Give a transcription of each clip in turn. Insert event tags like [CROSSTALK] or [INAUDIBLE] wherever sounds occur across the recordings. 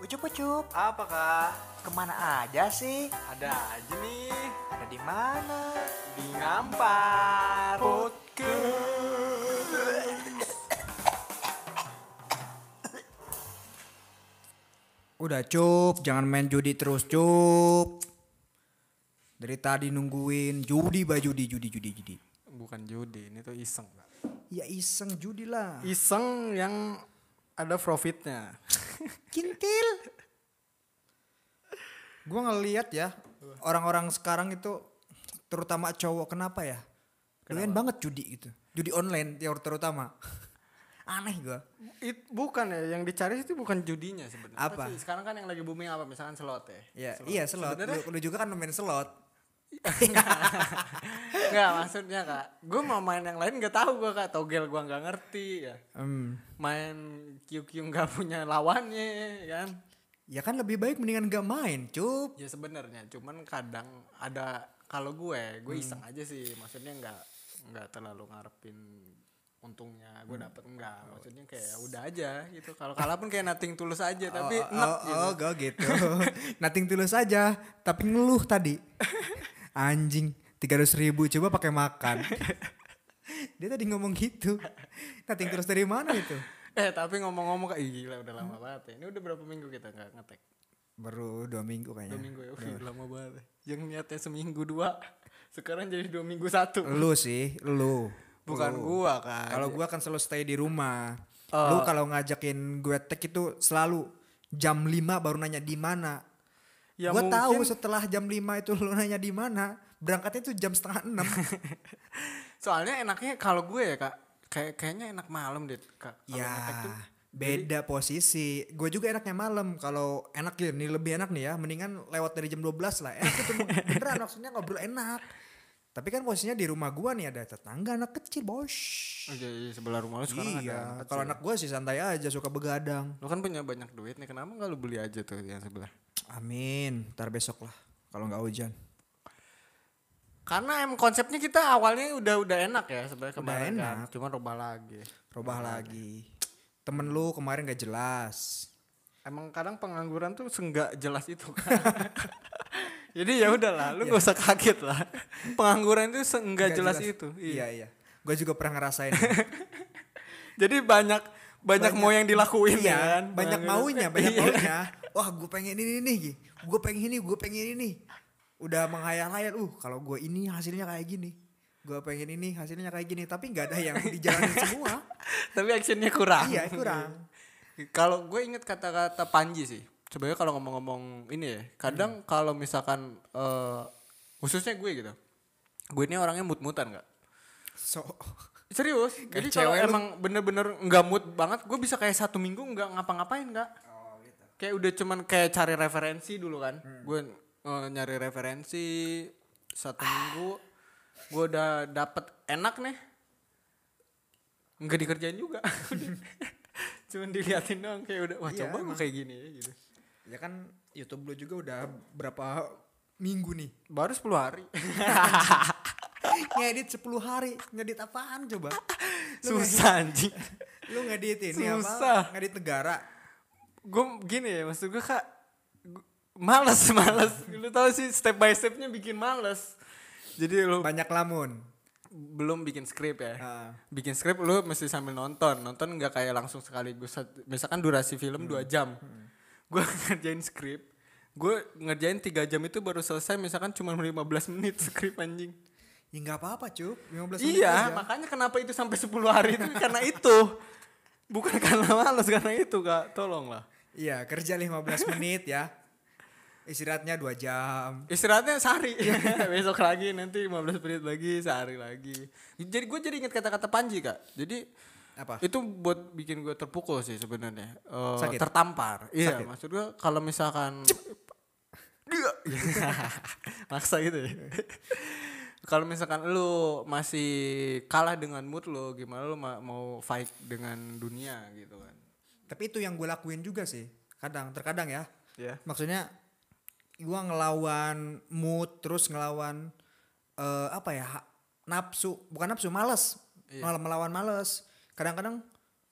Ucup-ucup, Apa kak? ke mana aja sih? Ada aja nih Ada di mana? di ngampar. Udah cup, jangan main judi terus cup. Dari tadi nungguin judi bah judi judi judi judi. Bukan judi, ini tuh iseng. Ya iseng judi lah. Iseng yang ada profitnya. Kintil. Gua ngeliat ya orang-orang sekarang itu terutama cowok kenapa ya? Doyan banget judi gitu. Judi online ya terutama. [LAUGHS] Aneh gua. It, bukan ya, yang dicari itu bukan judinya sebenarnya. Apa? sih? Sekarang kan yang lagi booming apa? Misalkan slot ya. Ya, iya slot. Sebenarnya- Lu, lu juga kan main slot. Enggak maksudnya kak, gue mau main yang lain nggak tahu gue kak, togel gue nggak ngerti ya. Hmm. Main QQ nggak punya lawannya ya kan. Ya kan lebih baik mendingan gak main cup. Ya sebenarnya, cuman kadang ada kalau gue, gue iseng aja sih, maksudnya nggak nggak terlalu ngarepin untungnya gue dapet enggak, maksudnya kayak ya udah aja gitu. Kalau kalah pun kayak nothing tulus aja, tapi oh, enak oh, gitu. oh, gue gitu. [LAUGHS] Nating tulus aja, tapi ngeluh tadi. [LAUGHS] Anjing, tiga ribu coba pakai makan. [LAUGHS] Dia tadi ngomong gitu. Nating tulus dari mana itu? Eh tapi ngomong-ngomong kayak gila udah lama banget ya. Ini udah berapa minggu kita nggak ngetek? Baru dua minggu kayaknya. Dua minggu ya, Wih, lama banget. Yang niatnya seminggu dua, [LAUGHS] sekarang jadi dua minggu satu. Lu sih, lu. Bukan Lu. gua kan. Kalau gua kan selalu stay di rumah. Oh. Lu kalau ngajakin gue tek itu selalu jam 5 baru nanya di mana. Ya gua tahu mungkin- setelah jam 5 itu lu nanya di mana. Berangkatnya itu jam setengah enam. [LAUGHS] Soalnya enaknya kalau gue ya kak, kayak kayaknya enak malam deh kak. Ya, tuh, beda posisi. Gue juga enaknya malam. Kalau enak ya, nih lebih enak nih ya. Mendingan lewat dari jam 12 lah. Enak ketemu. Beneran [LAUGHS] maksudnya ngobrol enak. Tapi kan posisinya di rumah gua nih ada tetangga anak kecil, bos. oh, jadi sebelah rumah lu sekarang ada. Iya, anak kalau anak gua sih santai aja, suka begadang. Lu kan punya banyak duit nih, kenapa nggak lu beli aja tuh yang sebelah? Amin, ntar besok lah. Kalau nggak hujan. Karena emang konsepnya kita awalnya udah udah enak ya sebenarnya kemarin kan. enak. Cuma rubah lagi. Robah lagi. Temen lu kemarin gak jelas. Emang kadang pengangguran tuh senggak jelas itu kan. [LAUGHS] Jadi ya udahlah, lu gak usah kaget lah. [LAUGHS] Pengangguran itu seenggak Nggak jelas, itu. Iya, iya. Gue juga pernah ngerasain. [LAUGHS] Jadi banyak, banyak mau yang dilakuin ya iya, kan. banyak maunya, banyak Iya. maunya. Wah, gue pengen ini nih, gue pengen ini, gue pengen ini. Udah menghayal-hayal, uh kalau gue ini hasilnya kayak gini. Gue pengen ini hasilnya kayak gini, tapi nggak ada yang dijalanin [LAUGHS] semua. Tapi actionnya kurang. iya, kurang. Kalau gue inget kata-kata Panji sih. Sebenarnya kalau ngomong-ngomong ini ya, kadang Hmm. kalau misalkan eh, khususnya gue gitu. Gue ini orangnya mut-mutan nggak? So, [LAUGHS] Serius. Jadi Kayak kalau cewek lu. emang bener-bener nggak mood banget, gue bisa kayak satu minggu nggak ngapa-ngapain nggak. Kayak udah cuman kayak cari referensi dulu kan. Gue eh, nyari referensi satu minggu, gue udah dapet enak nih. Nggak dikerjain juga. [LAUGHS] cuman diliatin doang kayak udah wah Iya, coba gue kayak gini ya gitu. ya kan YouTube lu juga udah berapa minggu nih. Baru 10 hari. [LAUGHS] ngedit 10 hari, ngedit apaan coba? Lu Susah anjing. Lu ngedit ini Susah. apa? Ngedit negara. Gue gini ya maksud gue kak gu- males [LAUGHS] males. Lu tau sih step by stepnya bikin males. Jadi lu Banyak lamun. belum bikin skrip ya. Ah. bikin skrip lu mesti sambil nonton. Nonton nggak kayak langsung sekaligus sat- misalkan durasi film dua jam. Gue [LAUGHS] ngerjain skrip. Gue ngerjain tiga jam itu baru selesai misalkan cuma 15 menit skrip anjing. Ya nggak apa-apa, Cup. 15 menit iya aja. makanya kenapa itu sampai 10 hari itu? Karena itu. Bukan karena males karena itu kak. Tolong lah Iya, kerja 15 [LAUGHS] menit ya. Istirahatnya 2 jam. Istirahatnya sehari. [LAUGHS] Besok lagi nanti 15 menit lagi, sehari lagi. Jadi gue jadi inget kata-kata Panji kak. Jadi Apa? itu buat bikin gue terpukul sih sebenarnya. Eh, Sakit? Tertampar. Iya, Sakit? maksud gue kalau misalkan [LAUGHS] maksa gitu ya. kalau misalkan lu masih kalah dengan mood lu, gimana lu ma- mau fight dengan dunia gitu kan? Tapi itu yang gue lakuin juga sih. Kadang, terkadang ya. Ya. Maksudnya gua ngelawan mood terus ngelawan eh apa ya? Nafsu, bukan nafsu, males. Iya. Malah melawan males. Kadang-kadang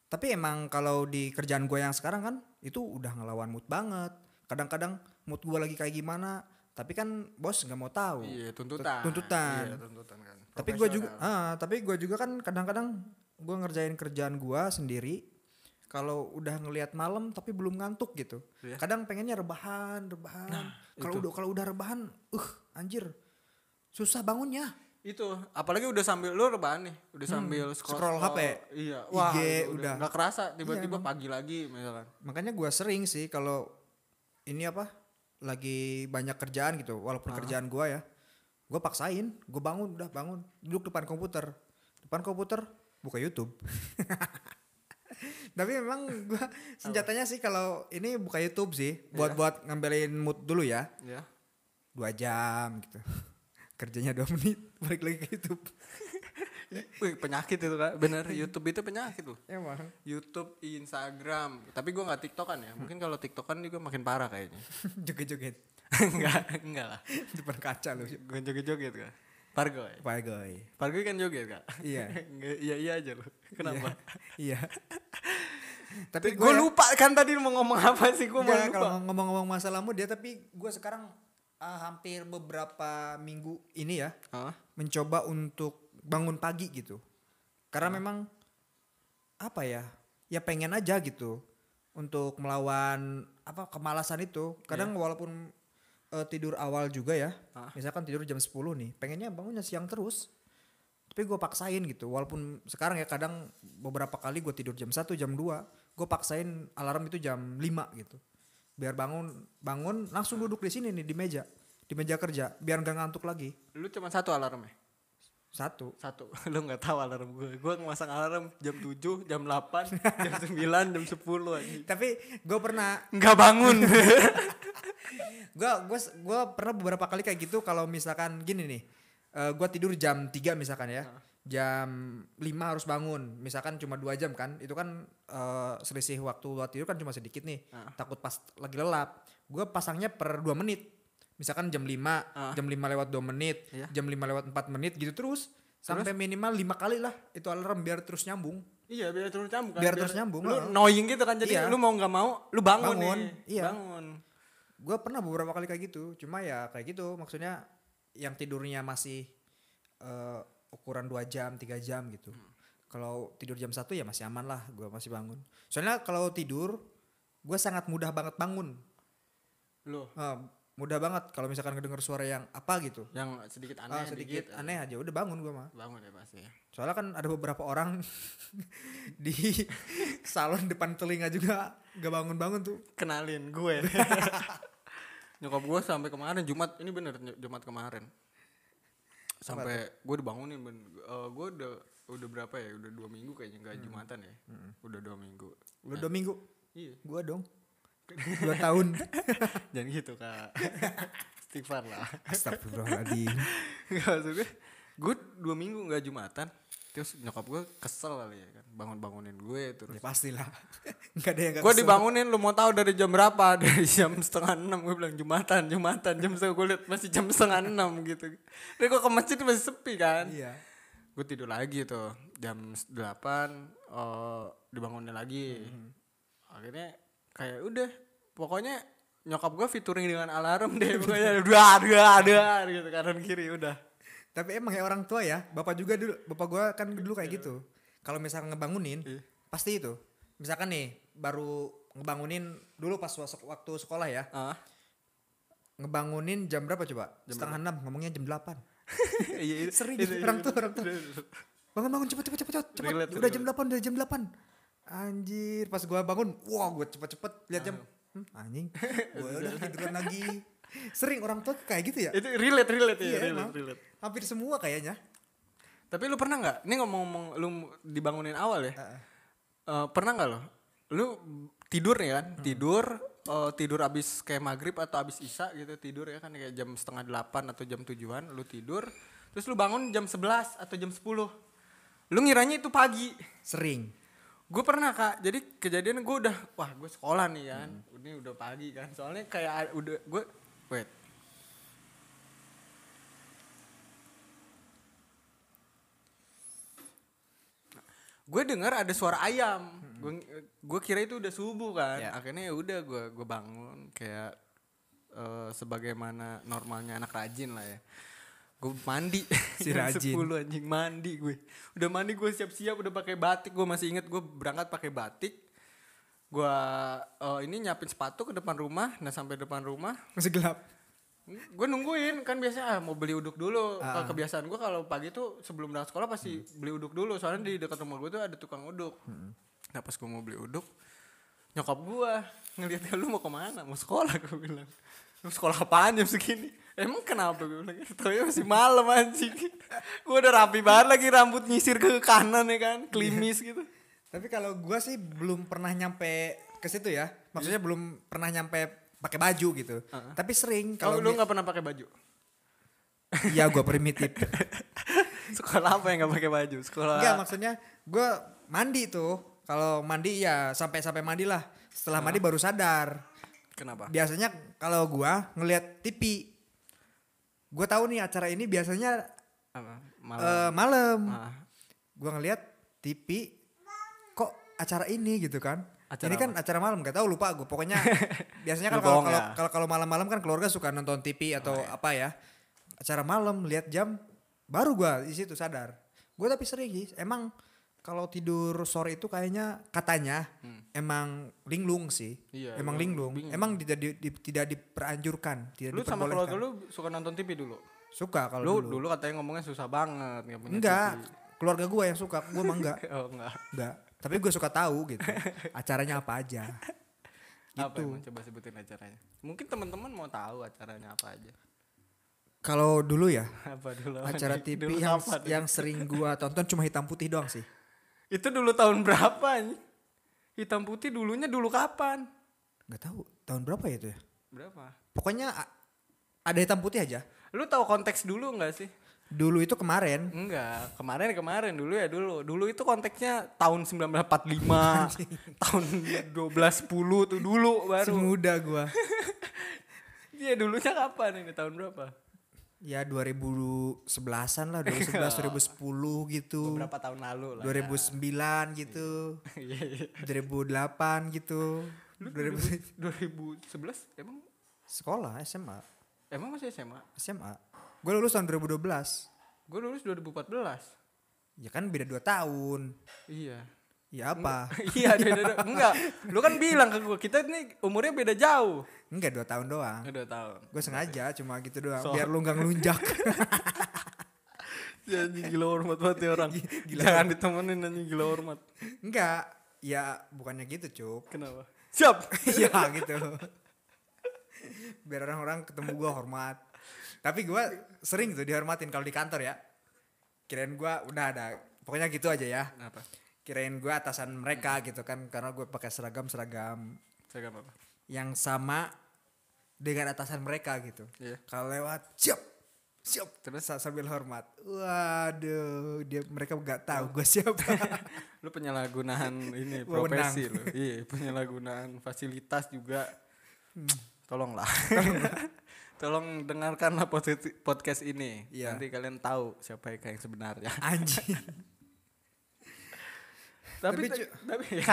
Tapi emang kalau di kerjaan gue yang sekarang kan itu udah ngelawan mood banget. Kadang-kadang mood gue lagi kayak gimana, tapi kan bos nggak mau tahu. Iya, tuntutan. Tuntutan. Iya, tuntutan kan. tapi gue juga, ah, tapi gue juga kan kadang-kadang gue ngerjain kerjaan gue sendiri. Kalau udah ngelihat malam tapi belum ngantuk gitu. Iya. Kadang pengennya rebahan, rebahan. kalau udah kalau udah rebahan, uh anjir susah bangunnya. itu apalagi udah sambil lu rebahan nih udah sambil scroll, scroll HP. iya IG wah udah. udah nggak kerasa tiba-tiba Iya, pagi lagi misalkan Makanya gue sering sih kalau ini apa lagi banyak kerjaan gitu, walaupun kerjaan gue ya, gue paksain, gue bangun udah bangun, duduk depan komputer, depan komputer buka YouTube. [LAUGHS] Tapi memang gue [LAUGHS] senjatanya sih kalau ini buka YouTube sih, buat buat ngambilin mood dulu ya, ya dua jam gitu. Kerjanya dua menit, [LAUGHS] balik lagi ke YouTube. [LAUGHS] Wih, penyakit itu kan bener YouTube itu penyakit loh. Emang. YouTube Instagram. Tapi gua nggak TikTokan ya. Mungkin kalau TikTokan juga makin parah kayaknya. Joget-joget. Enggak enggak lah. Depan kaca lu. gue joget-joget kan Pargo ya Pak Goy. Pargo kan joget kak. Iya. [LAUGHS] Iya iya aja loh. Kenapa? [LAUGHS] Iya. [LAUGHS] Tapi gue ya- lupa kan tadi mau ngomong apa sih gue mau lupa. kalau ngomong-ngomong masalah mood ya tapi gue sekarang ah, hampir beberapa minggu ini ya Hah? mencoba untuk bangun pagi gitu. Karena memang apa ya ya pengen aja gitu untuk melawan apa kemalasan itu. Kadang walaupun eh, tidur awal juga ya. Ah. misalkan tidur jam 10 nih pengennya bangunnya siang terus tapi gue paksain gitu. Walaupun sekarang ya kadang beberapa kali gue tidur jam 1 jam 2 gue paksain alarm itu jam 5 gitu. Biar bangun bangun langsung duduk di sini nih di meja di meja kerja biar nggak ngantuk lagi. Lu cuma satu alarmnya satu. Satu. [LAUGHS] Lu nggak tahu alarm gue. Gue ngemasang alarm jam 7 jam 8 [LAUGHS] jam 9 jam 10 aja tapi gue pernah nggak bangun. Gue gue gue pernah beberapa kali kayak gitu kalau misalkan gini nih. Gue tidur jam 3 misalkan ya. Jam 5 harus bangun. Misalkan cuma dua jam kan itu kan eh, selisih waktu buat tidur kan cuma sedikit nih. Takut pas lagi lelap. Gue pasangnya per dua menit misalkan jam 5 jam 5 lewat 2 menit Iya. jam 5 lewat 4 menit gitu terus sampai minimal lima kali lah itu alarm biar terus nyambung. Iya biar terus nyambung kan Biar terus nyambung, lu heeh. annoying gitu kan jadi Iya. lu mau nggak mau lu bangun, Bangun, nih iya. bangun. Gue pernah beberapa kali kayak gitu cuma ya kayak gitu maksudnya yang tidurnya masih eh, ukuran dua jam tiga jam gitu. Kalau tidur jam satu ya masih aman lah gue masih bangun. Soalnya kalau tidur gue sangat mudah banget bangun. Lu? Eh, mudah banget kalau misalkan ngedenger suara yang apa gitu. Yang sedikit aneh Ah, sedikit dikit, aneh aja udah bangun gue mah. Bangun ya pasti soalnya kan ada beberapa orang [LAUGHS] di salon depan telinga juga gak bangun-bangun tuh. Kenalin gue. [LAUGHS] Nyokap gue sampai kemarin Jumat ini bener Jumat kemarin. Sampai gue dibangunin ben. Eh, gue udah udah berapa ya? Udah dua minggu kayaknya nggak Jumatan ya? Udah dua minggu. Lu dua minggu? Iya. Gue dong dua tahun. [LAUGHS] Jangan gitu kak. Istighfar lah. Astagfirullahaladzim. Gak maksud gue gue dua minggu nggak Jumatan. Terus nyokap gue kesel kali ya kan bangun bangunin gue terus. Ya pastilah. [LAUGHS] Enggak ada yang gak gue dibangunin lu mau tahu dari jam berapa? [LAUGHS] Dari jam setengah enam gue bilang jumatan jumatan. Jam setengah gue liat masih jam setengah enam gitu. Dari gue ke masjid masih sepi kan? Iya. gue tidur lagi tuh jam delapan eh, dibangunin lagi. Akhirnya kayak udah pokoknya nyokap gue featuring dengan alarm deh pokoknya dua dua dua gitu kanan kiri udah Tapi emang ya orang tua ya, bapak juga dulu, bapak gua kan dulu kayak gitu. Kalau misalkan ngebangunin, Iya. pasti itu. Misalkan nih, baru ngebangunin dulu pas waktu sekolah ya. ah Ngebangunin jam berapa coba? Setengah enam, ngomongnya jam delapan. [LAUGHS] iya itu- Sering orang tua, orang tua. [LAUGHS] Bangun bangun cepet cepet cepet cepet. Udah jam delapan, udah jam delapan. Anjir, pas gua bangun, wah gua cepet cepet lihat jam. Hmm, anjing, gua udah tiduran lagi. Sering orang tua kayak gitu ya. itu relate relate ya Iya, relate emang. relate Hampir semua kayaknya. Tapi lu pernah nggak? Ini ngomong-ngomong lu dibangunin awal ya. Heeh. Eh, pernah nggak lo? Lu tidur nih kan? Tidur eh, tidur abis kayak maghrib atau abis isya gitu tidur ya kan kayak jam setengah delapan atau jam tujuan lu tidur terus lu bangun jam 11 atau jam 10 lu ngiranya itu pagi Sering. Gue pernah kak. Jadi kejadian gue udah wah gue sekolah nih kan. Ini udah pagi kan. Soalnya kayak udah gue wait. Gue dengar ada suara ayam. Gue gue kira itu udah subuh kan. Ya. akhirnya ya udah gue gue bangun kayak eh, sebagaimana normalnya anak rajin lah ya gue mandi. [LAUGHS] Si rajin. 10 anjing. Mandi gue. Udah mandi gue siap-siap udah pakai batik. Gue masih inget gue berangkat pakai batik. Gue eh, ini nyiapin sepatu ke depan rumah. Nah sampai depan rumah. Masih gelap. gue nungguin. Kan biasanya ah, mau beli uduk dulu. Ah. Kebiasaan gue kalau pagi tuh sebelum berangkat sekolah pasti beli uduk dulu. Soalnya di dekat rumah gue tuh ada tukang uduk. Nah pas gue mau beli uduk nyokap gue ngeliatnya lu mau ke mana? Mau sekolah gue bilang lu sekolah apaan jam segini emang kenapa gue bilang gitu ya masih malam anjing gue udah rapi banget lagi rambut nyisir ke kanan ya kan klimis gitu Tapi kalau gua sih belum pernah nyampe ke situ ya. Maksudnya belum pernah nyampe pakai baju gitu. Tapi sering kalau kalau lu mi- nggak pernah pakai baju Iya gua primitif. [LAUGHS] sekolah apa yang nggak pakai baju sekolah Enggak maksudnya gua mandi tuh. Kalau mandi ya sampai sampai mandi lah. Setelah mandi baru sadar. Kenapa Biasanya kalau gua ngelihat TV gua tahu nih acara ini biasanya apa eh, malam. Ah. Gua ngelihat TV kok acara ini gitu kan. Acara ini kan acara malam gak tahu lupa gue pokoknya [LAUGHS] biasanya kan kalau ya? kalau kalau malam-malam kan keluarga suka nonton TV atau Oh, iya. apa ya acara malam lihat jam baru gua di situ sadar gue tapi sering sih emang kalau tidur sore itu kayaknya katanya emang linglung sih Hmm. Iya, emang linglung bingung. emang tidak di- di- tidak diperanjurkan tidak lu sama keluarga lu suka nonton TV dulu suka kalau lu dulu. dulu. katanya ngomongnya susah banget nggak punya enggak TV. keluarga gue yang suka gue mah enggak [LAUGHS] oh enggak enggak tapi gue suka tahu gitu acaranya apa aja [LAUGHS] apa Gitu. emang coba sebutin acaranya mungkin teman-teman mau tahu acaranya apa aja kalau dulu ya [LAUGHS] apa dulu acara? TV Dulu yang apa yang sering gua tonton cuma hitam putih doang sih. Itu dulu tahun berapa anjing? hitam putih dulunya dulu kapan Gak tahu tahun berapa ya itu ya. berapa Pokoknya ada hitam putih aja. lu tahu konteks dulu nggak sih Dulu itu kemarin. Enggak, kemarin kemarin dulu ya dulu. Dulu itu konteksnya tahun 1945, [LAUGHS] tahun 1210 tuh dulu baru. muda gua. [LAUGHS] Iya dulunya kapan ini tahun berapa? Ya 2011-an lah, [LAUGHS] 2011 2010 gitu. Beberapa tahun lalu lah. 2009 gitu. [LAUGHS] Iya iya. 2008 gitu. Lu 2000 2011 emang sekolah SMA. emang masih SMA? SMA. Gue lulus tahun 2012. Gue lulus 2014. Ya kan beda 2 tahun. Iya. Ya apa? [LAUGHS] iya beda beda. Enggak, lu kan bilang ke gue kita ini umurnya beda jauh. Enggak 2 tahun doang. Udah tahun. Gue sengaja cuma gitu doang So- biar lu nggak ngelunjak. [LAUGHS] Ya anjing gila hormat banget ya orang. Jangan ditemenin anjing gila hormat. Enggak, ya bukannya gitu, Cuk. Kenapa? Siap. [LAUGHS] Iya gitu. Biar orang-orang ketemu gua hormat. Tapi gua sering tuh dihormatin kalau di kantor ya. Kirain gua udah ada. Pokoknya gitu aja ya. Kenapa? Kirain gua atasan mereka gitu kan karena gue pakai seragam-seragam Saya apa? Yang sama dengan atasan mereka gitu. Iya. Kalau lewat siap. Siap terus sa- sambil hormat. Waduh, dia mereka nggak tahu gua siapa. [LAUGHS] Lu penyalahgunaan ini profesi lu. Iya, penyalahgunaan fasilitas juga. Tolonglah. [LAUGHS] Tolong dengarkanlah podcast ini. Iya. Nanti kalian tahu siapa Eka yang sebenarnya. Anjing. [LAUGHS] tapi Tapi, tapi ya.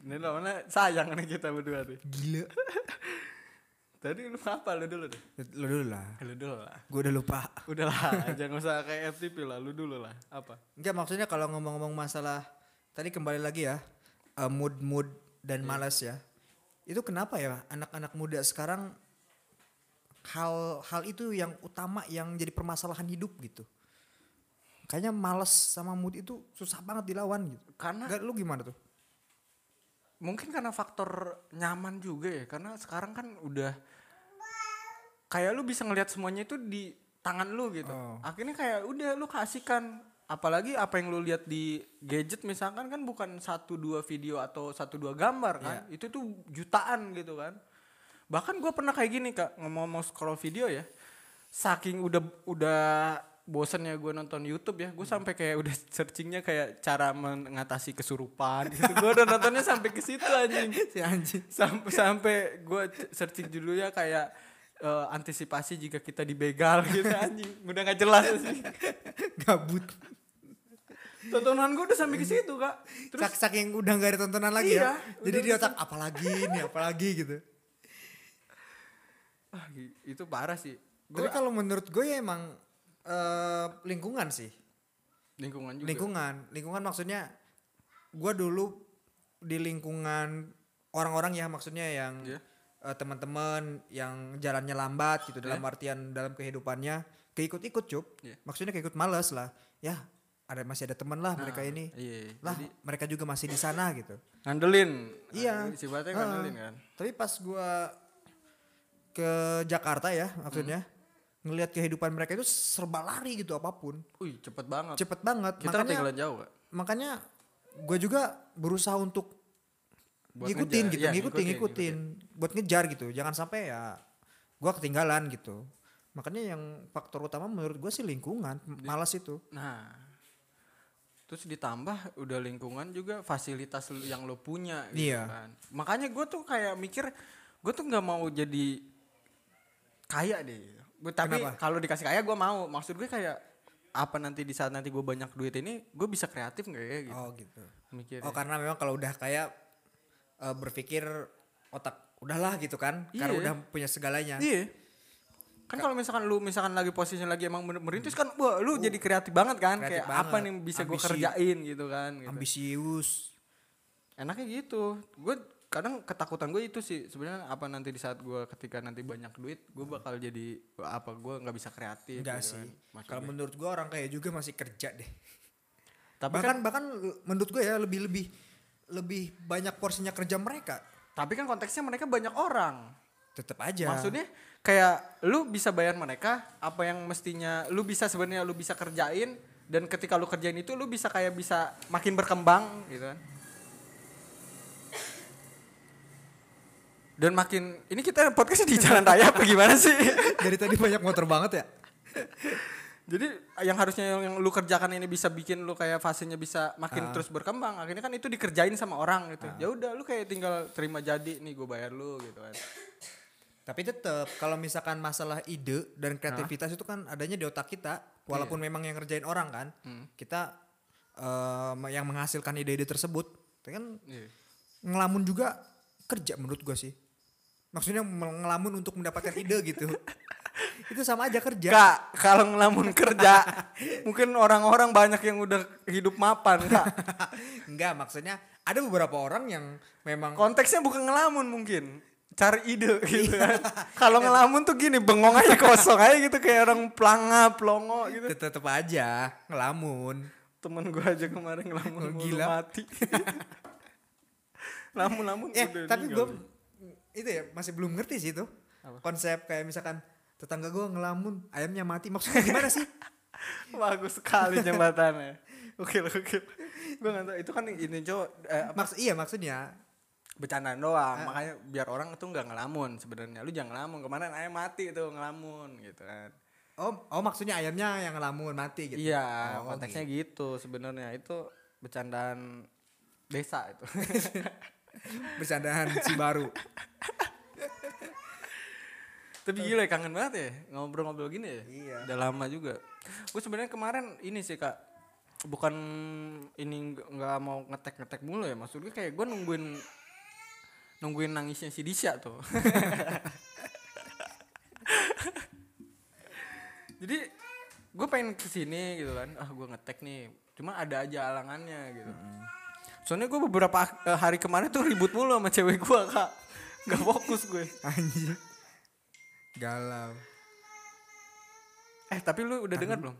Ini lo mana sayang nih kita berdua nih. Gila. [LAUGHS] Tadi lu apa lu dulu deh? Lu dulu lah. Lu dulu lah. Gue udah lupa. Udah lah, [LAUGHS] jangan usah kayak FTP lah, lu dulu lah. Apa? Enggak maksudnya kalau ngomong-ngomong masalah tadi kembali lagi ya eh, mood-mood dan malas ya. Itu kenapa ya anak-anak muda sekarang hal hal itu yang utama yang jadi permasalahan hidup gitu. Kayaknya malas sama mood itu susah banget dilawan gitu. Karena Enggak lu gimana tuh? Mungkin karena faktor nyaman juga ya karena sekarang kan udah kayak lu bisa ngelihat semuanya itu di tangan lu gitu. Oh. akhirnya kayak udah lu kasihkan apalagi apa yang lu lihat di gadget misalkan kan bukan satu dua video atau satu dua gambar kan itu tuh jutaan gitu kan. Bahkan gua pernah kayak gini kak ngomong-ngomong scroll video ya saking udah udah bosennya gue nonton YouTube ya gue sampai kayak udah [LAUGHS] searchingnya kayak cara mengatasi kesurupan gitu gue udah nontonnya sampai ke situ anjing [LAUGHS] Si anjing. sampai sampai gue searching judulnya kayak eh, antisipasi jika kita dibegal gitu anjing udah nggak jelas sih [LAUGHS] Gabut. tontonan gue udah sampai ke situ kak terus Sak saking udah nggak ada tontonan lagi Iya, ya. Jadi di otak apalagi nih, apalagi gitu. ah, itu parah sih Tapi gue kalau menurut gue ya emang eh, lingkungan sih. lingkungan juga Lingkungan, lingkungan maksudnya gue dulu di lingkungan orang-orang ya maksudnya yang Iya. eh, teman-teman yang jalannya lambat gitu dalam artian dalam kehidupannya keikut-ikut cup. Iya. Maksudnya keikut males lah. Ya ada masih ada teman lah mereka ini. iya Lah mereka juga masih di sana gitu. ngandelin Iya. sifatnya Heeh. ngandelin kan Tapi pas gua ke Jakarta ya maksudnya ngelihat kehidupan mereka itu serba lari gitu apa pun. wih cepet banget Cepet banget. kita makanya ketinggalan jauh kak makanya gue juga berusaha untuk Buat ngikutin ngejar. gitu, Iya, ngikutin, ngikutin, ngikutin, buat ngejar gitu. Jangan sampai ya gua ketinggalan gitu. Makanya yang faktor utama menurut gue sih lingkungan, malas itu. Nah, terus ditambah udah lingkungan juga fasilitas yang lo punya gitu Iya. kan. Makanya gue tuh kayak mikir, gue tuh nggak mau jadi kaya deh. Gua, tapi kalau dikasih kaya gue mau. Maksud gue kayak apa nanti di saat nanti gue banyak duit ini, gue bisa kreatif nggak ya gitu. Oh gitu. Mikirnya. Oh karena memang kalau udah kayak eh, berpikir otak udahlah gitu kan, karena Iya. udah punya segalanya. Iya. Kan kalau misalkan lu misalkan lagi posisi lagi emang mer- merintis kan, wah lu jadi kreatif banget kan, Uh. Kreatif kayak apa banget. nih yang bisa gue kerjain gitu kan. Gitu. Ambisius. enaknya gitu gue kadang ketakutan gue itu sih sebenarnya apa nanti di saat gue ketika nanti banyak duit gue bakal jadi apa gue nggak bisa kreatif Enggak gitu sih. kan. Kalau menurut gue orang kayak juga masih kerja deh. tapi bahkan kan bahkan menurut gue ya lebih lebih lebih banyak porsinya kerja mereka. tapi kan konteksnya mereka banyak orang Tetap aja. maksudnya kayak lu bisa bayar mereka apa yang mestinya lu bisa sebenarnya lu bisa kerjain dan ketika lu kerjain itu lu bisa kayak bisa makin berkembang gitu kan dan makin ini kita podcastnya di jalan raya apa gimana sih [LAUGHS] dari tadi banyak motor banget ya. Jadi yang harusnya yang, yang lu kerjakan ini bisa bikin lu kayak fasenya bisa makin Ah. terus berkembang. Akhirnya kan itu dikerjain sama orang gitu. Ya udah lu kayak tinggal terima jadi nih gue bayar lu gitu kan. Tapi tetap kalau misalkan masalah ide dan kreativitas itu kan adanya di otak kita, walaupun memang yang ngerjain orang kan, kita eh, yang menghasilkan ide-ide tersebut, itu kan Iya. ngelamun juga kerja menurut gua sih. Maksudnya ngelamun untuk mendapatkan ide gitu. [LAUGHS] itu sama aja kerja. Kak, kalau ngelamun kerja, [LAUGHS] mungkin orang-orang banyak yang udah hidup mapan, Kak. [LAUGHS] Enggak, maksudnya ada beberapa orang yang memang Konteksnya bukan ngelamun mungkin. Cari ide gitu kan. Kalau ngelamun tuh gini, bengong aja kosong aja gitu kayak orang pelanga, pelongo gitu. tetap aja ngelamun. Temen gue aja kemarin ngelamun Oh, gila. mati. Lamun-lamun udah tapi gue itu ya masih belum ngerti sih itu. Konsep kayak misalkan tetangga gue ngelamun, ayamnya mati. Maksudnya gimana sih? [LAUGHS] Bagus sekali jembatannya. [LAUGHS] Oke oke. Gue nggak tahu itu kan ini cowok eh, apa, Maks iya maksudnya bercandaan doang. Makanya biar orang tuh nggak ngelamun sebenarnya. Lu jangan ngelamun. Kemarin ayam mati tuh ngelamun gitu kan. Oh, oh maksudnya ayamnya yang ngelamun mati gitu. Iya, Oh, konteksnya gitu sebenarnya. Itu bercandaan desa itu. [LAUGHS] Bercandaan si baru. Tapi gila kangen banget ya ngobrol-ngobrol gini ya. Iya. Udah lama juga. Gue sebenarnya kemarin ini sih kak, bukan ini nggak- mau ngetek-ngetek mulu ya. Maksud gue kayak gue nungguin nungguin nangisnya si Disha tuh. [LAUGHS] Jadi gue pengen ke sini gitu kan. Ah gue ngetek nih. Cuma ada aja alangannya gitu. Soalnya gue beberapa eh, hari kemarin tuh ribut mulu sama cewek gue kak. Gak fokus gue. Anjir. Galau. Eh tapi lu udah dengar belum?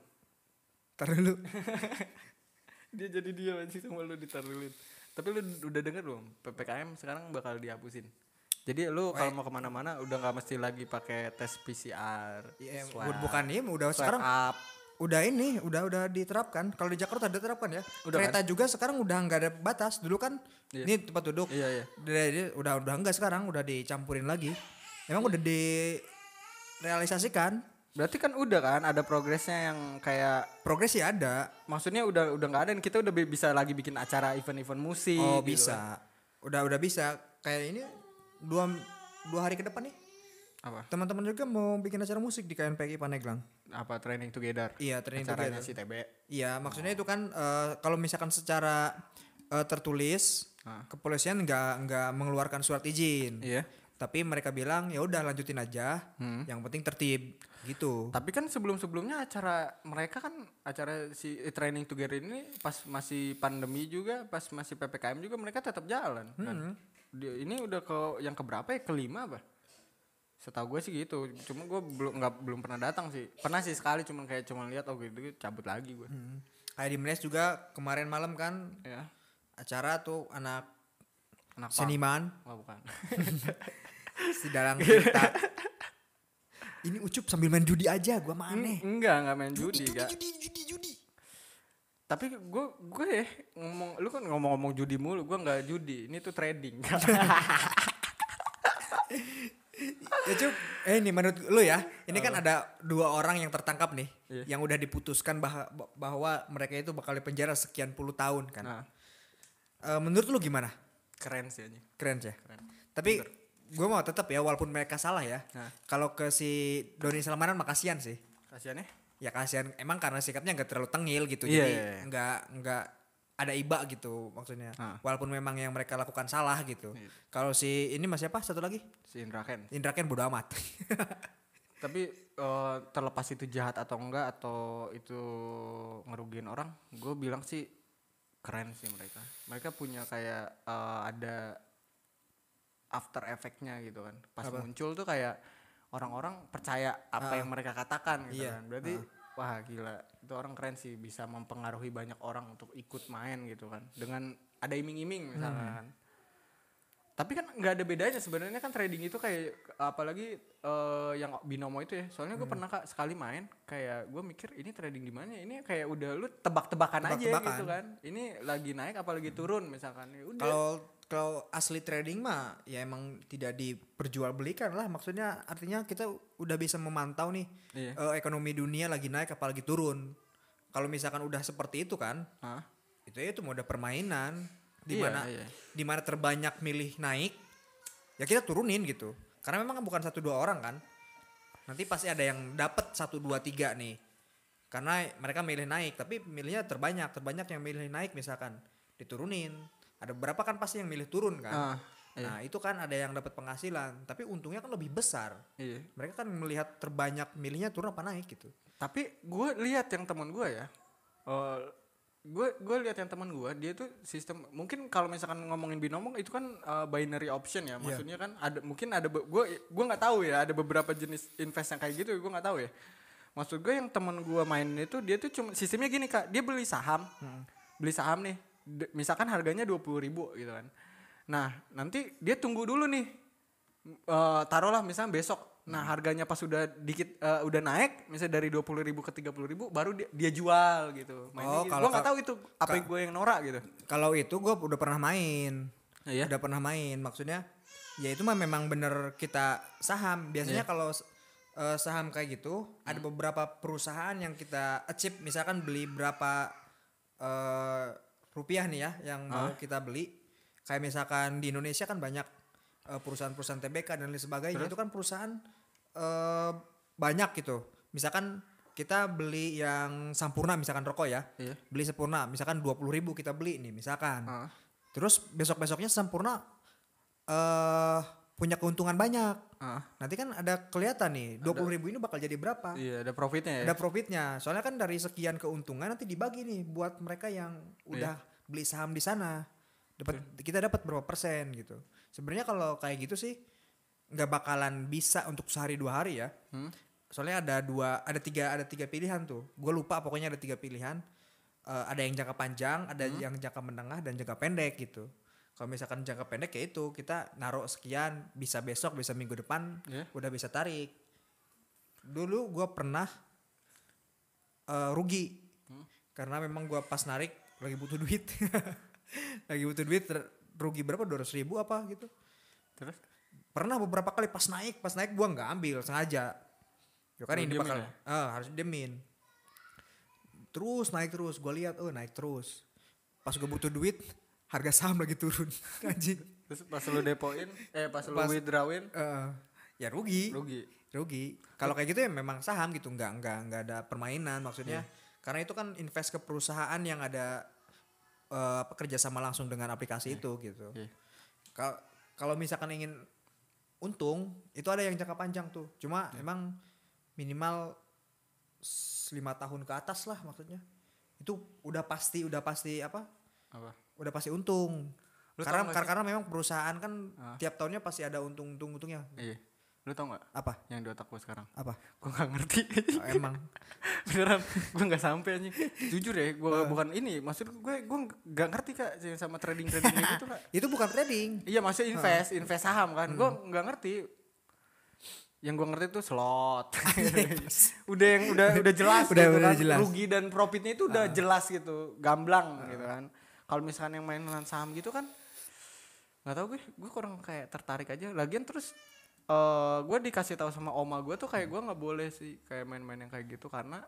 Ntar dulu. [LAUGHS] dia jadi dia masih sama lu ditaruhin tapi lu udah denger belum ppkm sekarang bakal dihapusin jadi lu kalau mau ke mana-mana udah nggak mesti lagi pakai tes pcr Iya, bukan ini udah swab sekarang up udah ini udah udah diterapkan. Kalau di Jakarta udah diterapkan ya. Udah Kereta juga sekarang udah nggak ada batas. Dulu kan Iya. ini tempat duduk. iya iya Udah, udah udah enggak sekarang udah dicampurin lagi. Emang udah direalisasikan. berarti kan udah kan ada progresnya yang kayak Progres ya ada. maksudnya udah udah nggak ada dan kita udah bi- bisa lagi bikin acara event-event musik Oh gitu kan. bisa. Udah udah bisa. Kayak ini dua dua hari ke depan nih. Apa? teman-teman juga mau bikin acara musik di KNPI Paneglang. Apa training together? Iya, training Acaranya together. si TB. Iya, maksudnya itu kan eh, kalau misalkan secara eh, tertulis Ah. kepolisian nggak nggak mengeluarkan surat izin. Iya. Tapi mereka bilang ya udah lanjutin aja. Hmm. Yang penting tertib gitu. Tapi kan sebelum-sebelumnya acara mereka kan acara si eh, training together ini pas masih pandemi juga, pas masih PPKM juga mereka tetap jalan kan. Dia- ini udah ke yang keberapa ya? Kelima apa? Setahu gue sih gitu. Cuma gue belum nggak belum pernah datang sih. Pernah sih sekali cuman kayak cuma lihat oh gitu cabut lagi gue. Hmm. Kayak di Menes juga kemarin malam kan Ya. acara tuh anak Anak seniman Oh, bukan. [LAUGHS] si dalang cerita. Ini ucup sambil main judi aja, gua mah Hmm, aneh. Enggak, enggak main judi, judi, Kak. judi, judi, judi. Tapi gue gue ya ngomong lu kan ngomong-ngomong judi mulu, gue nggak judi. Ini tuh trading. [LAUGHS] Ya cup, eh ini menurut lu ya, ini kan ada dua orang yang tertangkap nih, Iya. yang udah diputuskan bah- bahwa mereka itu bakal dipenjara sekian puluh tahun kan. nah, Eh, menurut lu gimana? keren sih anjing. Keren ya. Keren. Tapi gue mau tetap ya, walaupun mereka salah ya. Nah. Kalau ke si Doni Salmanan mah kasihan sih. Kasiannya? Ya kasihan, emang karena sikapnya nggak terlalu tengil gitu, Iya, jadi iya, iya. nggak nggak ada iba gitu maksudnya. Ah. Walaupun memang yang mereka lakukan salah gitu. Iya. Kalau si ini mas siapa? Satu lagi? Si Indra Ken. Indra Ken bodo amat. [LAUGHS] Tapi eh, terlepas itu jahat atau enggak atau itu ngerugiin orang, gue bilang sih keren sih mereka. Mereka punya kayak eh, ada after effect-nya gitu kan. Pas Apa? muncul tuh kayak orang-orang percaya apa Ah. yang mereka katakan gitu Iya. kan. Berarti wah gila, itu orang keren sih bisa mempengaruhi banyak orang untuk ikut main gitu kan. Dengan ada iming-iming misalnya Hmm. kan. Tapi kan nggak ada bedanya sebenarnya kan trading itu kayak apalagi eh, yang binomo itu ya. Soalnya gue Hmm. pernah kak sekali main kayak gue mikir ini trading di mana? ya? Ini kayak udah lu tebak-tebakan aja Tebak-tebakan. gitu kan. Ini lagi naik apalagi turun misalkan. Ya udah. Kalau kalau asli trading mah ya emang tidak diperjualbelikan lah. Maksudnya artinya kita udah bisa memantau nih Iya. eh, ekonomi dunia lagi naik apalagi turun. Kalau misalkan udah seperti itu kan, Hah? itu ya itu mode permainan di Iya, mana iya. di mana terbanyak milih naik ya kita turunin gitu karena memang kan bukan satu dua orang kan nanti pasti ada yang dapat satu dua tiga nih karena mereka milih naik tapi milihnya terbanyak terbanyak yang milih naik misalkan diturunin ada beberapa kan pasti yang milih turun kan? Ah, iya. nah itu kan ada yang dapat penghasilan tapi untungnya kan lebih besar. Iya. mereka kan melihat terbanyak milihnya turun apa naik gitu. Tapi gue lihat yang teman gue ya. gue gue lihat yang teman gue dia tuh sistem mungkin kalau misalkan ngomongin binomo itu kan uh, binary option ya. Maksudnya kan ada mungkin ada gue gue nggak tahu ya ada beberapa jenis invest yang kayak gitu gue nggak tahu ya. Maksud gue yang teman gue main itu dia tuh cuma sistemnya gini kak. Dia beli saham. Beli saham nih misalkan harganya dua puluh ribu gitu kan nah nanti dia tunggu dulu nih eh taruhlah misalnya besok nah harganya pas udah dikit eh, udah naik misalnya dari dua puluh ribu ke tiga puluh ribu baru dia, dia jual gitu mainnya Oh, gitu. kalau- gua nggak tahu itu apa gue yang norak gitu Kalau itu gue udah pernah main. Iya? Udah pernah main. Maksudnya ya itu mah memang bener kita saham. Biasanya kalau eh, saham kayak gitu ada beberapa perusahaan yang kita achieve misalkan beli berapa eh, rupiah nih ya yang mau kita beli. Kayak misalkan di Indonesia kan banyak eh, perusahaan-perusahaan TBK dan lain sebagainya. Itu kan perusahaan eh, banyak gitu. Misalkan kita beli yang Sampurna misalkan rokok ya Iya. beli sempurna misalkan dua puluh ribu kita beli nih misalkan Ah. terus besok besoknya sempurna eh punya keuntungan banyak. Ah. nanti kan ada kelihatan nih dua puluh ribu ini bakal jadi berapa? Iya ada profitnya ya. Ada profitnya. Soalnya kan dari sekian keuntungan nanti dibagi nih buat mereka yang udah beli saham di sana. Dapat kita dapat berapa persen gitu. Sebenarnya kalau kayak gitu sih nggak bakalan bisa untuk sehari dua hari ya. Hmm? soalnya ada dua ada tiga ada tiga pilihan tuh. Gue lupa pokoknya ada tiga pilihan. Eh, ada yang jangka panjang ada yang jangka menengah dan jangka pendek gitu kalau misalkan jangka pendek ya itu kita naruh sekian bisa besok bisa minggu depan Iya. udah bisa tarik. Dulu gue pernah eh, rugi. Karena memang gue pas narik lagi butuh duit. [LAUGHS] Lagi butuh duit rugi berapa? dua ribu apa gitu. Terus? Pernah beberapa kali pas naik pas naik gua nggak ambil sengaja. Ya kan ini bakal ya? ah, harus demin terus naik terus gua lihat oh naik terus. Pas gue butuh duit harga saham lagi turun [LAUGHS] anjing terus pas lu depoin eh pas, lu Pas- withdrawin Eh, ya rugi. rugi rugi. Kalau kayak gitu ya memang saham gitu, nggak nggak nggak ada permainan maksudnya. Karena itu kan invest ke perusahaan yang ada eh, apa kerjasama langsung dengan aplikasi itu gitu. Iya. Kalau kalau misalkan ingin untung, itu ada yang jangka panjang tuh. Cuma emang minimal lima tahun ke atas lah maksudnya. Itu udah pasti udah pasti apa? apa Udah pasti untung. Lu karena sih? karena memang perusahaan kan Ah. tiap tahunnya pasti ada untung-untung untungnya. iya lu tau nggak Apa? yang di otak gue sekarang Apa? gue nggak ngerti Oh, emang [LAUGHS] beneran gue nggak sampai anjing jujur ya gue bukan ini maksud gue gue nggak ngerti kak sama trading trading gitu kak [LAUGHS] itu bukan trading. iya maksudnya invest invest saham kan gue nggak ngerti yang gue ngerti tuh slot [LAUGHS] udah yang udah udah jelas Udah- gitu udah kan. jelas. rugi dan profitnya itu udah jelas gitu gamblang gitu kan kalau misalkan yang mainan saham gitu kan nggak tahu gue gue kurang kayak tertarik aja. Lagian terus eh gue dikasih tahu sama oma gue tuh kayak gue nggak boleh sih kayak main-main yang kayak gitu. Karena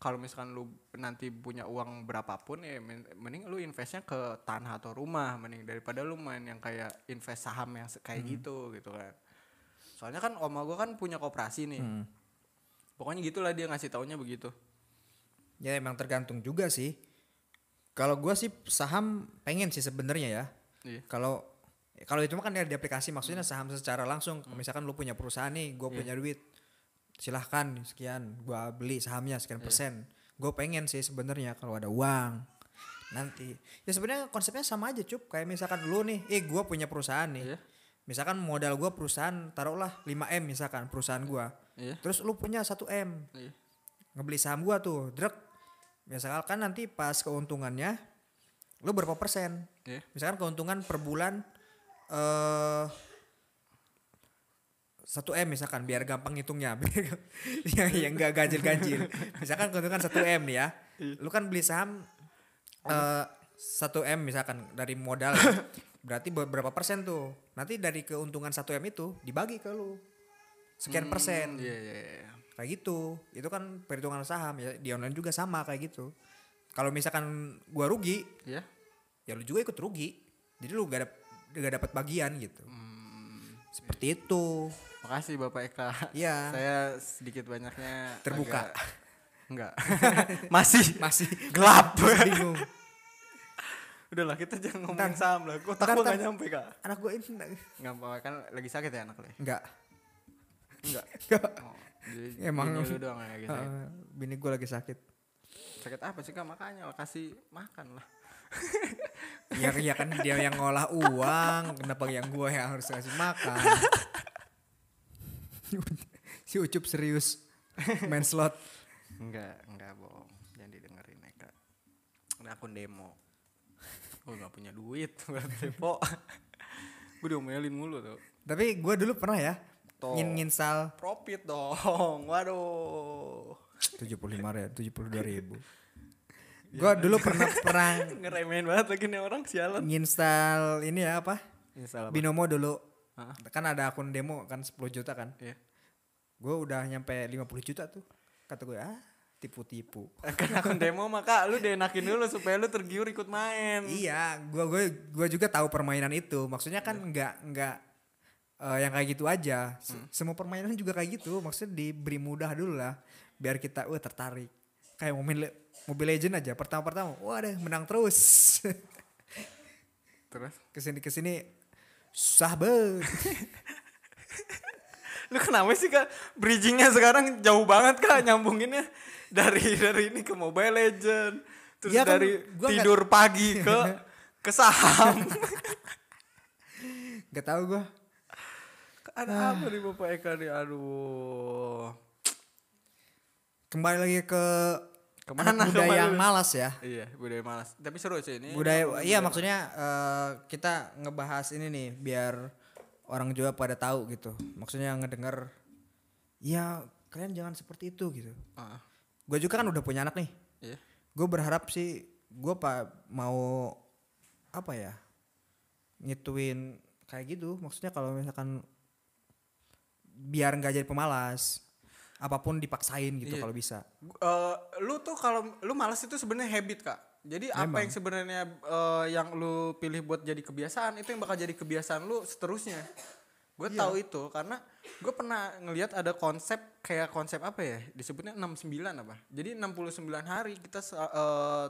kalau misalkan lu nanti punya uang berapapun ya men- mending lu investnya ke tanah atau rumah mending daripada lu main yang kayak invest saham yang kayak gitu gitu kan. Soalnya kan oma gue kan punya koperasi nih. Pokoknya gitulah dia ngasih taunya begitu. Ya emang tergantung juga sih. Kalau gua sih saham pengen sih sebenarnya ya. Iya. Kalau kalau itu mah kan di aplikasi maksudnya saham secara langsung. Misalkan lu punya perusahaan nih, gue punya duit, silahkan sekian, gua beli sahamnya sekian persen. Gue pengen sih sebenarnya kalau ada uang nanti. Ya sebenarnya konsepnya sama aja cup. Kayak misalkan lu nih, eh gue punya perusahaan nih. Iya. Misalkan modal gua perusahaan taruhlah 5 m misalkan perusahaan gua. Iya. Terus lu punya 1 m Iya. ngebeli saham gua tuh, drek. Misalkan nanti pas keuntungannya lu berapa persen? Iya. Misalkan keuntungan per bulan eh 1 M misalkan biar gampang hitungnya. [LAUGHS] Biar yang yang enggak ganjil-ganjil. Misalkan keuntungan 1 M nih ya. Lu kan beli saham eh 1 M misalkan dari modal. ya. Berarti ber- berapa persen tuh? Nanti dari keuntungan 1 M itu dibagi ke lu. Sekian persen Iya iya iya. Kayak gitu itu kan perhitungan saham ya di online juga sama kayak gitu kalau misalkan gua rugi Iya. ya lu juga ikut rugi jadi lu gak, dap- gak dapat bagian gitu Hmm. seperti itu Makasih Bapak Eka. Iya. Saya sedikit banyaknya Terbuka. agak- [LAUGHS] Enggak. [LAUGHS] Masih masih gelap. bingung [LAUGHS] Udahlah kita jangan ngomongin saham lah. Kok takut gak nyampe kak? anak gua ini Enggak apa kan lagi sakit ya anak lo? ya? enggak Enggak. enggak Oh, jadi Emang. bini lu doang [LAUGHS] yang lagi sakit. Eh, bini gua lagi sakit Sakit apa sih kak? Makanya kasih makan lah. [LAUGHS] ya, ya kan dia yang ngolah uang kenapa yang gua yang harus ngasih makan [LAUGHS] si ucup serius main slot Enggak, enggak bohong. Jangan didengerin ya kak. Ada akun demo. Gue gak punya duit buat depo. Gue diomelin mulu tuh. tapi gua dulu pernah ya Tuh. ngin nginstal Profit dong. [LAUGHS] Waduh. tujuh puluh lima ribu tujuh puluh dua ribu gue dulu pernah pernah [LAUGHS] Ngeremehin banget lagi nih orang sialan. nginstal ini ya apa Install apa? binomo dulu Hah? kan ada akun demo kan 10 juta kan Iya. gue udah nyampe 50 juta tuh kata gue ah tipu-tipu [LAUGHS] Kan akun demo mah kak, lu dienakin dulu supaya lu tergiur ikut main. iya gue gue gue juga tahu permainan itu maksudnya kan nggak nggak eh, yang kayak gitu aja. Se- semua permainan juga kayak gitu. Maksudnya diberi mudah dulu lah. Biar kita wah tertarik. Kayak mobil Mobile Legend aja. Pertama-pertama wah deh menang terus. [LAUGHS] Terus? ke sini ke sini susah banget. [LAUGHS] Lu kenapa sih kak? Bridgingnya sekarang jauh banget kak nyambunginnya. Dari dari ini ke Mobile Legend, terus kan, dari gua tidur pagi ke [LAUGHS] ke saham. nggak tahu gue Ada apa nih Bapak Eka nih? Aduh. kembali lagi ke Ke mana anak kembali? yang malas ya Iya, budaya malas. Tapi seru sih ini. budaya iya budaya maksudnya eh, kita ngebahas ini nih biar orang juga pada tahu gitu maksudnya ngedenger ya kalian jangan seperti itu gitu malas. Ah, gue juga kan udah punya anak nih iya. gue berharap sih gue pak mau apa ya ngituin kayak gitu maksudnya kalau misalkan biar nggak jadi pemalas apa pun dipaksain gitu Iya. kalau bisa Eh, lu tuh kalau lu malas itu sebenarnya habit kak. Jadi apa Memang. yang sebenarnya eh, yang lu pilih buat jadi kebiasaan itu yang bakal jadi kebiasaan lu seterusnya. Gue tahu itu karena gue pernah ngelihat ada konsep kayak konsep apa ya disebutnya 69 apa jadi 69 hari kita eh,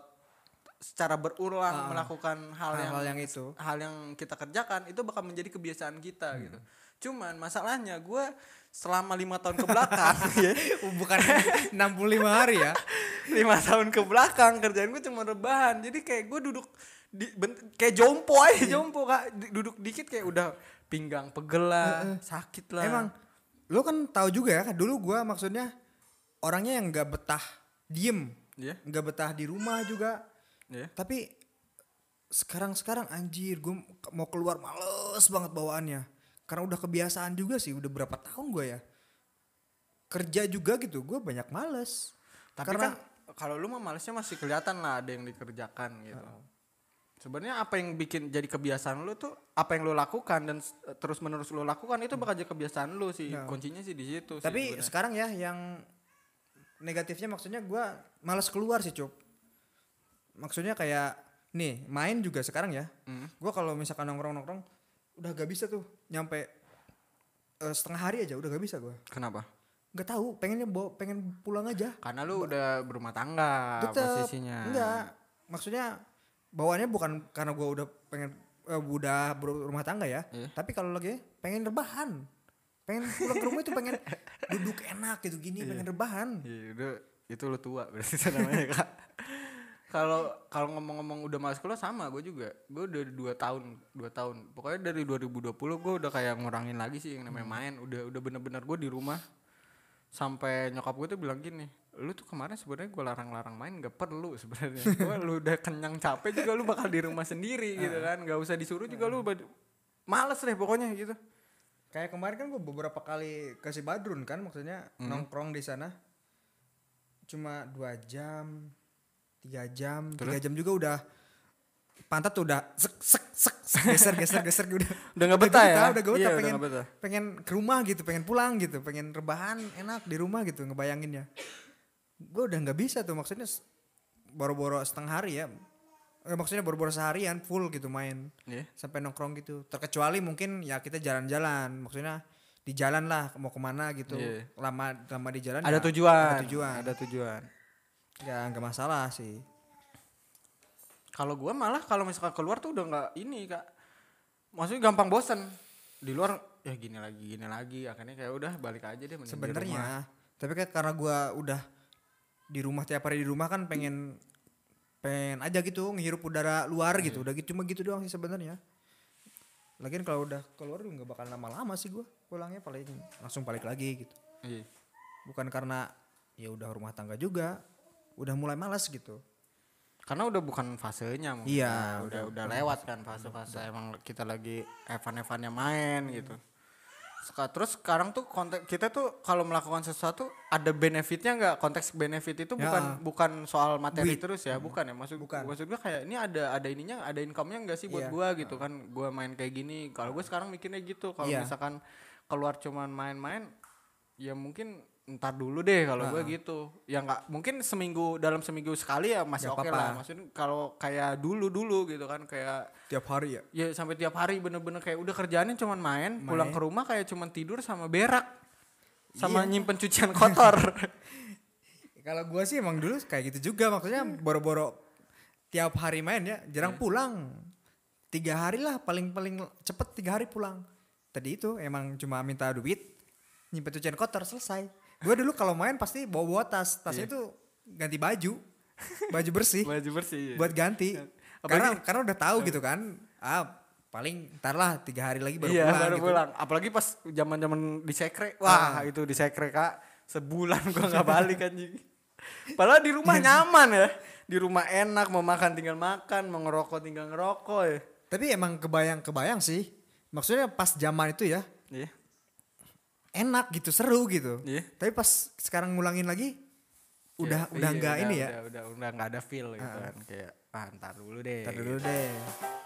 secara berulang melakukan hal, yang Hal-hal yang itu. hal yang kita kerjakan itu bakal menjadi kebiasaan kita Hmm. gitu cuman masalahnya gue selama lima tahun ke belakang [LAUGHS] ya Bukan 65 hari ya. lima tahun ke belakang kerjaan gue cuma rebahan jadi kayak gue duduk di ben- kayak jompo aja Iya. jompo kak duduk dikit kayak udah pinggang pegel lah sakit lah Emang lo kan tahu juga ya kan dulu gua maksudnya orangnya yang nggak betah diem, Iya. nggak betah di rumah juga. Iya. Tapi sekarang sekarang anjir gue mau keluar males banget bawaannya. Karena udah kebiasaan juga sih, udah berapa tahun gue ya. Kerja juga gitu, gue banyak males. tapi Karena kan kalau lu mah malesnya masih kelihatan lah ada yang dikerjakan gitu sebenarnya apa yang bikin jadi kebiasaan lu tuh apa yang lu lakukan dan terus menerus lu lakukan itu bakal jadi kebiasaan lu sih Nah. kuncinya sih di situ sih tapi sebenarnya. sekarang ya yang negatifnya maksudnya gue males keluar sih cuk maksudnya kayak nih main juga sekarang ya Hmm. gue kalau misalkan nongkrong nongkrong udah gak bisa tuh nyampe eh, setengah hari aja udah gak bisa gue kenapa? Nggak tahu pengennya bawa pengen pulang aja. Karena lu udah berumah tangga tetep. posisinya. Enggak. Maksudnya bawaannya bukan karena gue udah pengen eh, udah berumah tangga ya. Iya. tapi kalau lagi pengen rebahan. Pengen pulang ke rumah itu pengen duduk enak gitu gini pengen rebahan. Iya, udah itu lu tua berarti itu namanya kak. [LAUGHS] Kalau kalau ngomong-ngomong udah masuk sekolah sama gue juga. Gue udah dua tahun, dua tahun. Pokoknya dari 2020 gue udah kayak ngurangin lagi sih yang namanya main. Udah udah bener-bener gue di rumah sampai nyokap gue tuh bilang gini, lu tuh kemarin sebenarnya gue larang-larang main gak perlu sebenarnya. [LAUGHS] Gue lu udah kenyang capek juga lu bakal di rumah sendiri gitu kan. Gak usah disuruh juga lu bad- males deh pokoknya gitu. Kayak kemarin kan gue beberapa kali kasih Badrun kan maksudnya nongkrong di sana cuma dua jam tiga jam tiga jam juga udah pantat tuh udah sek sek sek, sek, geser geser geser [LAUGHS] udah Udah nggak betah ya? udah gak betah Iya, pengen betah. pengen ke rumah gitu pengen pulang gitu pengen rebahan enak di rumah gitu ngebayanginnya gue udah nggak bisa tuh maksudnya boro-boro setengah hari ya eh, maksudnya boro-boro seharian full gitu main Iya. sampai nongkrong gitu terkecuali mungkin ya kita jalan-jalan maksudnya di jalan lah mau ke mana gitu Iya. lama lama di jalan Ada ya tujuan. ada tujuan Ada tujuan. Ya nggak masalah sih. Kalau gua malah kalau misalkan keluar tuh udah nggak ini kak, maksudnya gampang bosen. Di luar ya gini lagi gini lagi. Akhirnya kayak udah balik aja deh sebenarnya tapi kan karena gua udah di rumah tiap hari di rumah kan pengen pengen aja gitu ngehirup udara luar Iya. gitu. Udah gitu cuma gitu doang sih sebenarnya. Lagian kalau udah keluar juga nggak bakal lama-lama sih gua pulangnya paling langsung balik lagi gitu. Iya. bukan karena ya udah rumah tangga juga udah mulai malas gitu Karena udah bukan fasenya mungkin. Iya, kan. udah udah lewat kan fase-fase emang kita lagi evan-evannya main gitu. Seka- Terus sekarang tuh konteks kita tuh kalau melakukan sesuatu ada benefitnya nggak? Konteks benefit itu bukan Ya. bukan soal materi Duit. terus ya, bukan ya? Maksud Bukan. maksud gua kayak ini ada ada ininya, ada income-nya nggak sih buat Iya. gua gitu kan? Gua main kayak gini. Kalau gue sekarang mikirnya gitu. Kalau Iya. misalkan keluar cuman main-main, ya mungkin ntar dulu deh kalau gue gitu. Ya nggak mungkin seminggu dalam seminggu sekali ya masih oke apa-apa. lah. Maksudnya kalau kayak dulu dulu gitu kan kayak tiap hari ya ya sampai tiap hari bener-bener kayak udah kerjaannya cuman main, pulang ke rumah kayak cuman tidur sama berak sama Iya. nyimpen cucian kotor. [LAUGHS] Kalau gua sih emang dulu kayak gitu juga maksudnya boro-boro tiap hari main ya jarang pulang tiga hari lah paling paling cepet tiga hari pulang tadi itu emang cuma minta duit nyimpen cucian kotor selesai gua dulu kalau main pasti bawa bawa tas tasnya itu ganti baju baju bersih [LAUGHS] Baju bersih. buat ganti Apalagi- karena karena udah tahu gitu kan ah paling ntar lah tiga hari lagi baru iya, pulang baru gitu. pulang. Apalagi pas zaman-zaman di sekre. Wah, itu di sekre Kak. Sebulan gua nggak balik anjing. Padahal di rumah nyaman ya. Di rumah enak, mau makan tinggal makan, mau ngerokok tinggal ngerokok ya. tapi emang kebayang kebayang sih maksudnya pas zaman itu ya Iya. Enak gitu seru gitu. Iya. tapi pas sekarang ngulangin lagi udah Iya, udah iya, enggak ini ya? Udah udah udah nggak ada feel gitu kan. Kayak ah ntar dulu deh. Ntar dulu deh